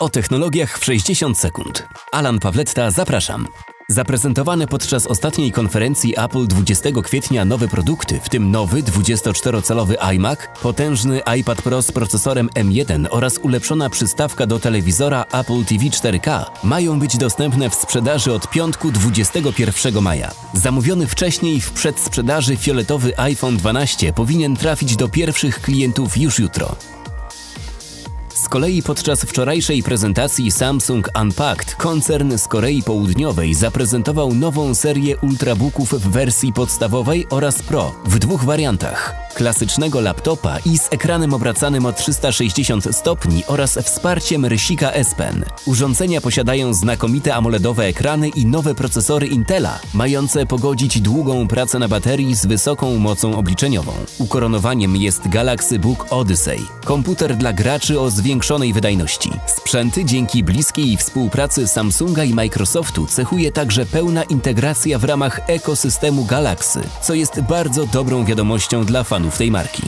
O technologiach w 60 sekund. Alan Pawletta, zapraszam. Zaprezentowane podczas ostatniej konferencji Apple 20 kwietnia nowe produkty, w tym nowy 24-calowy iMac, potężny iPad Pro z procesorem M1 oraz ulepszona przystawka do telewizora Apple TV 4K mają być dostępne w sprzedaży od piątku 21 maja. Zamówiony wcześniej w przedsprzedaży fioletowy iPhone 12 powinien trafić do pierwszych klientów już jutro. Z kolei podczas wczorajszej prezentacji Samsung Unpacked koncern z Korei Południowej zaprezentował nową serię ultrabooków w wersji podstawowej oraz Pro w dwóch wariantach klasycznego laptopa i z ekranem obracanym o 360 stopni oraz wsparciem rysika S Pen. Urządzenia posiadają znakomite AMOLEDowe ekrany i nowe procesory Intela, mające pogodzić długą pracę na baterii z wysoką mocą obliczeniową. Ukoronowaniem jest Galaxy Book Odyssey, komputer dla graczy o zwiększonej wydajności. Sprzęty dzięki bliskiej współpracy Samsunga i Microsoftu cechuje także pełna integracja w ramach ekosystemu Galaxy, co jest bardzo dobrą wiadomością dla fanów tej marki.